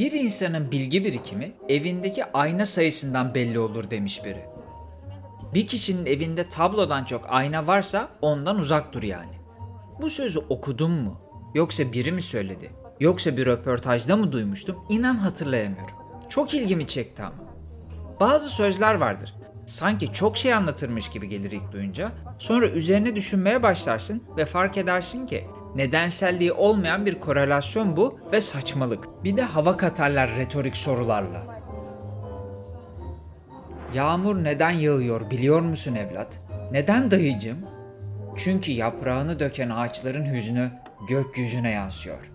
Bir insanın bilgi birikimi evindeki ayna sayısından belli olur demiş biri. Bir kişinin evinde tablodan çok ayna varsa ondan uzak dur yani. Bu sözü okudum mu? Yoksa biri mi söyledi? Yoksa bir röportajda mı duymuştum? İnan hatırlayamıyorum. Çok ilgimi çekti ama. Bazı sözler vardır. Sanki çok şey anlatırmış gibi gelir ilk duyunca. Sonra üzerine düşünmeye başlarsın ve fark edersin ki nedenselliği olmayan bir korelasyon bu ve saçmalık. Bir de hava katarlar retorik sorularla. Yağmur neden yağıyor biliyor musun evlat? Neden dayıcım? Çünkü yaprağını döken ağaçların hüznü gökyüzüne yansıyor.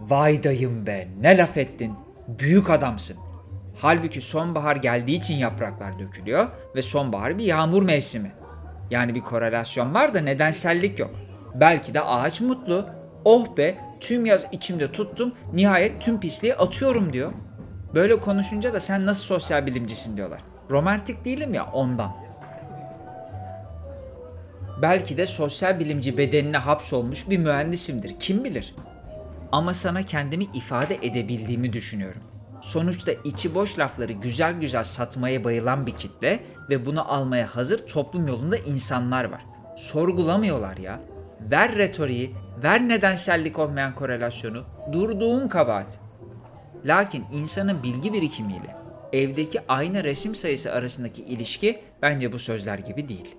Vay dayım be ne laf ettin. Büyük adamsın. Halbuki sonbahar geldiği için yapraklar dökülüyor ve sonbahar bir yağmur mevsimi. Yani bir korelasyon var da nedensellik yok. Belki de ağaç mutlu. Oh be tüm yaz içimde tuttum nihayet tüm pisliği atıyorum diyor. Böyle konuşunca da sen nasıl sosyal bilimcisin diyorlar. Romantik değilim ya ondan. Belki de sosyal bilimci bedenine hapsolmuş bir mühendisimdir. Kim bilir? Ama sana kendimi ifade edebildiğimi düşünüyorum. Sonuçta içi boş lafları güzel güzel satmaya bayılan bir kitle ve bunu almaya hazır toplum yolunda insanlar var. Sorgulamıyorlar ya. Ver retoriği, ver nedensellik olmayan korelasyonu, durduğun kabahat. Lakin insanın bilgi birikimiyle evdeki aynı resim sayısı arasındaki ilişki bence bu sözler gibi değil.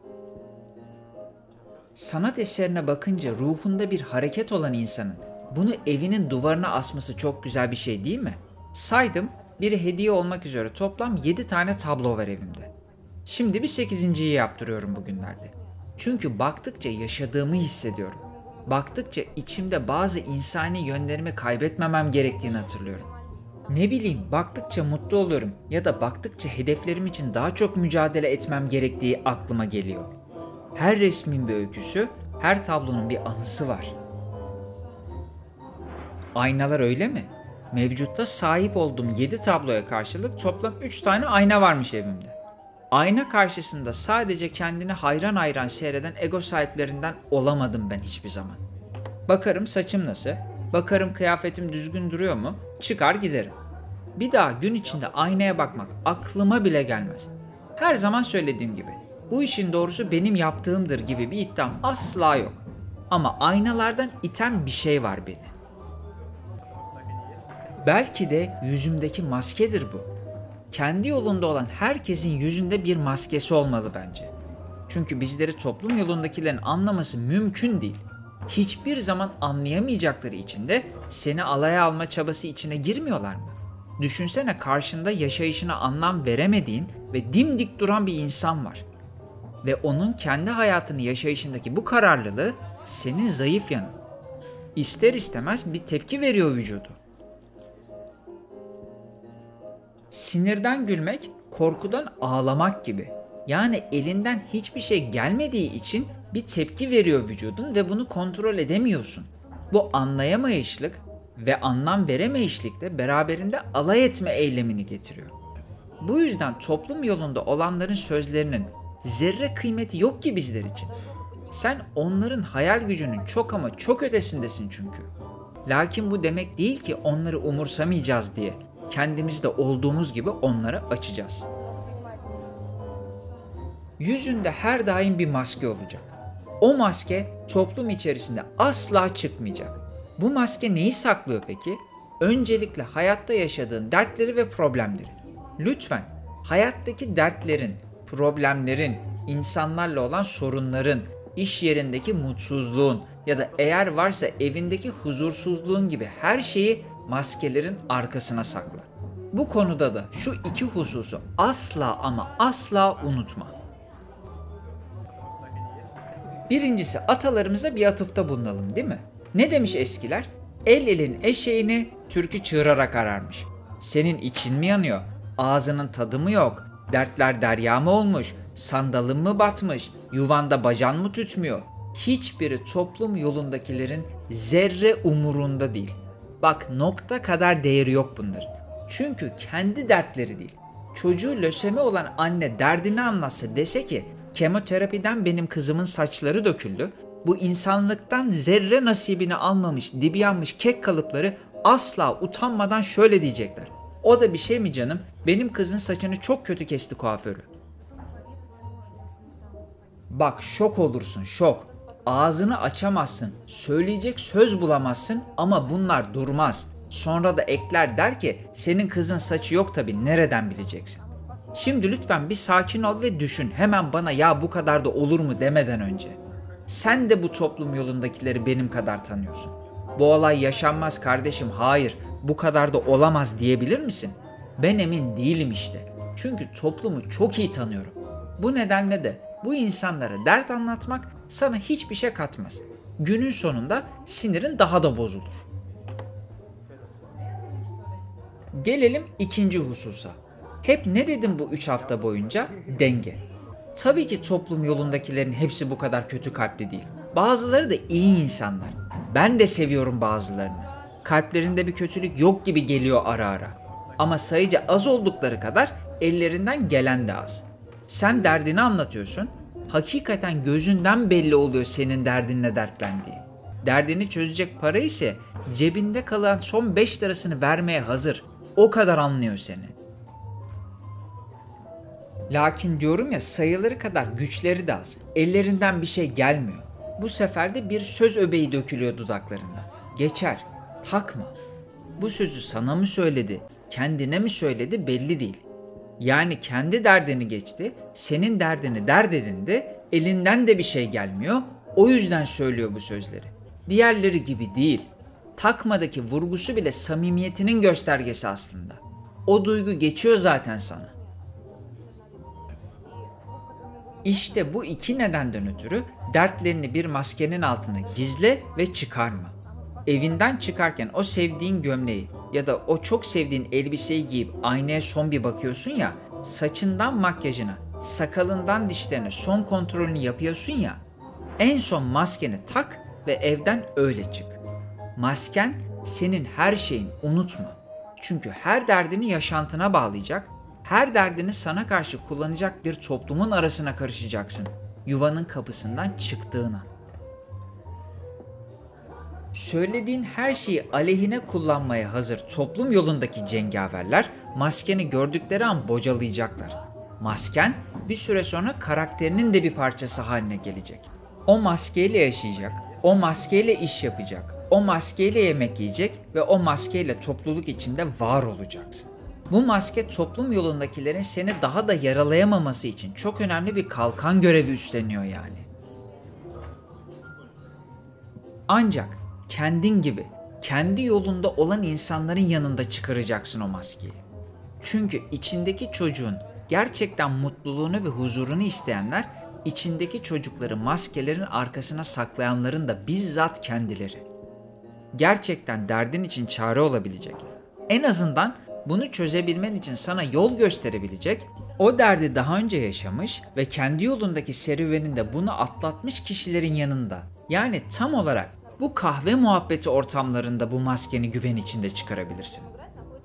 Sanat eserine bakınca ruhunda bir hareket olan insanın bunu evinin duvarına asması çok güzel bir şey değil mi? Saydım, biri hediye olmak üzere toplam 7 tane tablo var evimde. Şimdi bir 8.yi yaptırıyorum bugünlerde. Çünkü baktıkça yaşadığımı hissediyorum. Baktıkça içimde bazı insani yönlerimi kaybetmemem gerektiğini hatırlıyorum. Ne bileyim baktıkça mutlu oluyorum ya da baktıkça hedeflerim için daha çok mücadele etmem gerektiği aklıma geliyor. Her resmin bir öyküsü, her tablonun bir anısı var. Aynalar öyle mi? Mevcutta sahip olduğum 7 tabloya karşılık toplam 3 tane ayna varmış evimde. Ayna karşısında sadece kendini hayran hayran seyreden ego sahiplerinden olamadım ben hiçbir zaman. Bakarım saçım nasıl, bakarım kıyafetim düzgün duruyor mu, çıkar giderim. Bir daha gün içinde aynaya bakmak aklıma bile gelmez. Her zaman söylediğim gibi bu işin doğrusu benim yaptığımdır gibi bir iddiam asla yok. Ama aynalardan iten bir şey var beni. Belki de yüzümdeki maskedir bu. Kendi yolunda olan herkesin yüzünde bir maskesi olmalı bence. Çünkü bizleri toplum yolundakilerin anlaması mümkün değil. Hiçbir zaman anlayamayacakları için de seni alaya alma çabası içine girmiyorlar mı? Düşünsene karşında yaşayışına anlam veremediğin ve dimdik duran bir insan var. Ve onun kendi hayatını yaşayışındaki bu kararlılığı senin zayıf yanın. İster istemez bir tepki veriyor vücudu. Sinirden gülmek, korkudan ağlamak gibi. Yani elinden hiçbir şey gelmediği için bir tepki veriyor vücudun ve bunu kontrol edemiyorsun. Bu anlayamayışlık ve anlam veremeyişlik de beraberinde alay etme eylemini getiriyor. Bu yüzden toplum yolunda olanların sözlerinin zerre kıymeti yok ki bizler için. Sen onların hayal gücünün çok ama çok ötesindesin çünkü. Lakin bu demek değil ki onları umursamayacağız diye kendimizde olduğumuz gibi onlara açacağız. Yüzünde her daim bir maske olacak. O maske toplum içerisinde asla çıkmayacak. Bu maske neyi saklıyor peki? Öncelikle hayatta yaşadığın dertleri ve problemleri. Lütfen hayattaki dertlerin, problemlerin, insanlarla olan sorunların, iş yerindeki mutsuzluğun ya da eğer varsa evindeki huzursuzluğun gibi her şeyi maskelerin arkasına sakla. Bu konuda da şu iki hususu asla ama asla unutma. Birincisi atalarımıza bir atıfta bulunalım değil mi? Ne demiş eskiler? El elin eşeğini türkü çığırarak ararmış. Senin için mi yanıyor? Ağzının tadı mı yok? Dertler derya mı olmuş? Sandalın mı batmış? Yuvanda bacan mı tütmüyor? Hiçbiri toplum yolundakilerin zerre umurunda değil. Bak nokta kadar değeri yok bunların. Çünkü kendi dertleri değil. Çocuğu lösemi olan anne derdini anlatsa dese ki kemoterapiden benim kızımın saçları döküldü. Bu insanlıktan zerre nasibini almamış, dibi yanmış kek kalıpları asla utanmadan şöyle diyecekler. O da bir şey mi canım? Benim kızın saçını çok kötü kesti kuaförü. Bak şok olursun şok. Ağzını açamazsın. Söyleyecek söz bulamazsın ama bunlar durmaz. Sonra da ekler der ki senin kızın saçı yok tabi nereden bileceksin? Şimdi lütfen bir sakin ol ve düşün hemen bana ya bu kadar da olur mu demeden önce. Sen de bu toplum yolundakileri benim kadar tanıyorsun. Bu olay yaşanmaz kardeşim hayır bu kadar da olamaz diyebilir misin? Ben emin değilim işte. Çünkü toplumu çok iyi tanıyorum. Bu nedenle de bu insanlara dert anlatmak sana hiçbir şey katmaz. Günün sonunda sinirin daha da bozulur. Gelelim ikinci hususa. Hep ne dedim bu 3 hafta boyunca? Denge. Tabii ki toplum yolundakilerin hepsi bu kadar kötü kalpli değil. Bazıları da iyi insanlar. Ben de seviyorum bazılarını. Kalplerinde bir kötülük yok gibi geliyor ara ara. Ama sayıca az oldukları kadar ellerinden gelen de az. Sen derdini anlatıyorsun. Hakikaten gözünden belli oluyor senin derdinle dertlendiği. Derdini çözecek para ise cebinde kalan son 5 lirasını vermeye hazır. O kadar anlıyor seni. Lakin diyorum ya sayıları kadar güçleri de az. Ellerinden bir şey gelmiyor. Bu sefer de bir söz öbeği dökülüyor dudaklarından. Geçer. Takma. Bu sözü sana mı söyledi, kendine mi söyledi belli değil. Yani kendi derdini geçti, senin derdini dert edindi, elinden de bir şey gelmiyor, o yüzden söylüyor bu sözleri. Diğerleri gibi değil. Takmadaki vurgusu bile samimiyetinin göstergesi aslında. O duygu geçiyor zaten sana. İşte bu iki nedenden ötürü dertlerini bir maskenin altına gizle ve çıkarma. Evinden çıkarken o sevdiğin gömleği ya da o çok sevdiğin elbiseyi giyip aynaya son bir bakıyorsun ya, saçından makyajına, sakalından dişlerine son kontrolünü yapıyorsun ya, en son maskeni tak ve evden öyle çık. Masken senin her şeyin unutma. Çünkü her derdini yaşantına bağlayacak, her derdini sana karşı kullanacak bir toplumun arasına karışacaksın. Yuvanın kapısından çıktığın an. Söylediğin her şeyi aleyhine kullanmaya hazır toplum yolundaki cengaverler maskeni gördükleri an bocalayacaklar. Masken bir süre sonra karakterinin de bir parçası haline gelecek. O maskeyle yaşayacak, o maskeyle iş yapacak, o maskeyle yemek yiyecek ve o maskeyle topluluk içinde var olacaksın. Bu maske toplum yolundakilerin seni daha da yaralayamaması için çok önemli bir kalkan görevi üstleniyor yani. Ancak kendin gibi, kendi yolunda olan insanların yanında çıkaracaksın o maskeyi. Çünkü içindeki çocuğun gerçekten mutluluğunu ve huzurunu isteyenler içindeki çocukları maskelerin arkasına saklayanların da bizzat kendileri. Gerçekten derdin için çare olabilecek. En azından bunu çözebilmen için sana yol gösterebilecek, o derdi daha önce yaşamış ve kendi yolundaki serüveninde bunu atlatmış kişilerin yanında. Yani tam olarak bu kahve muhabbeti ortamlarında bu maskeni güven içinde çıkarabilirsin.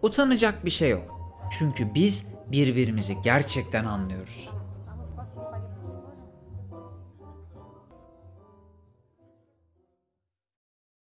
Utanacak bir şey yok. Çünkü biz birbirimizi gerçekten anlıyoruz.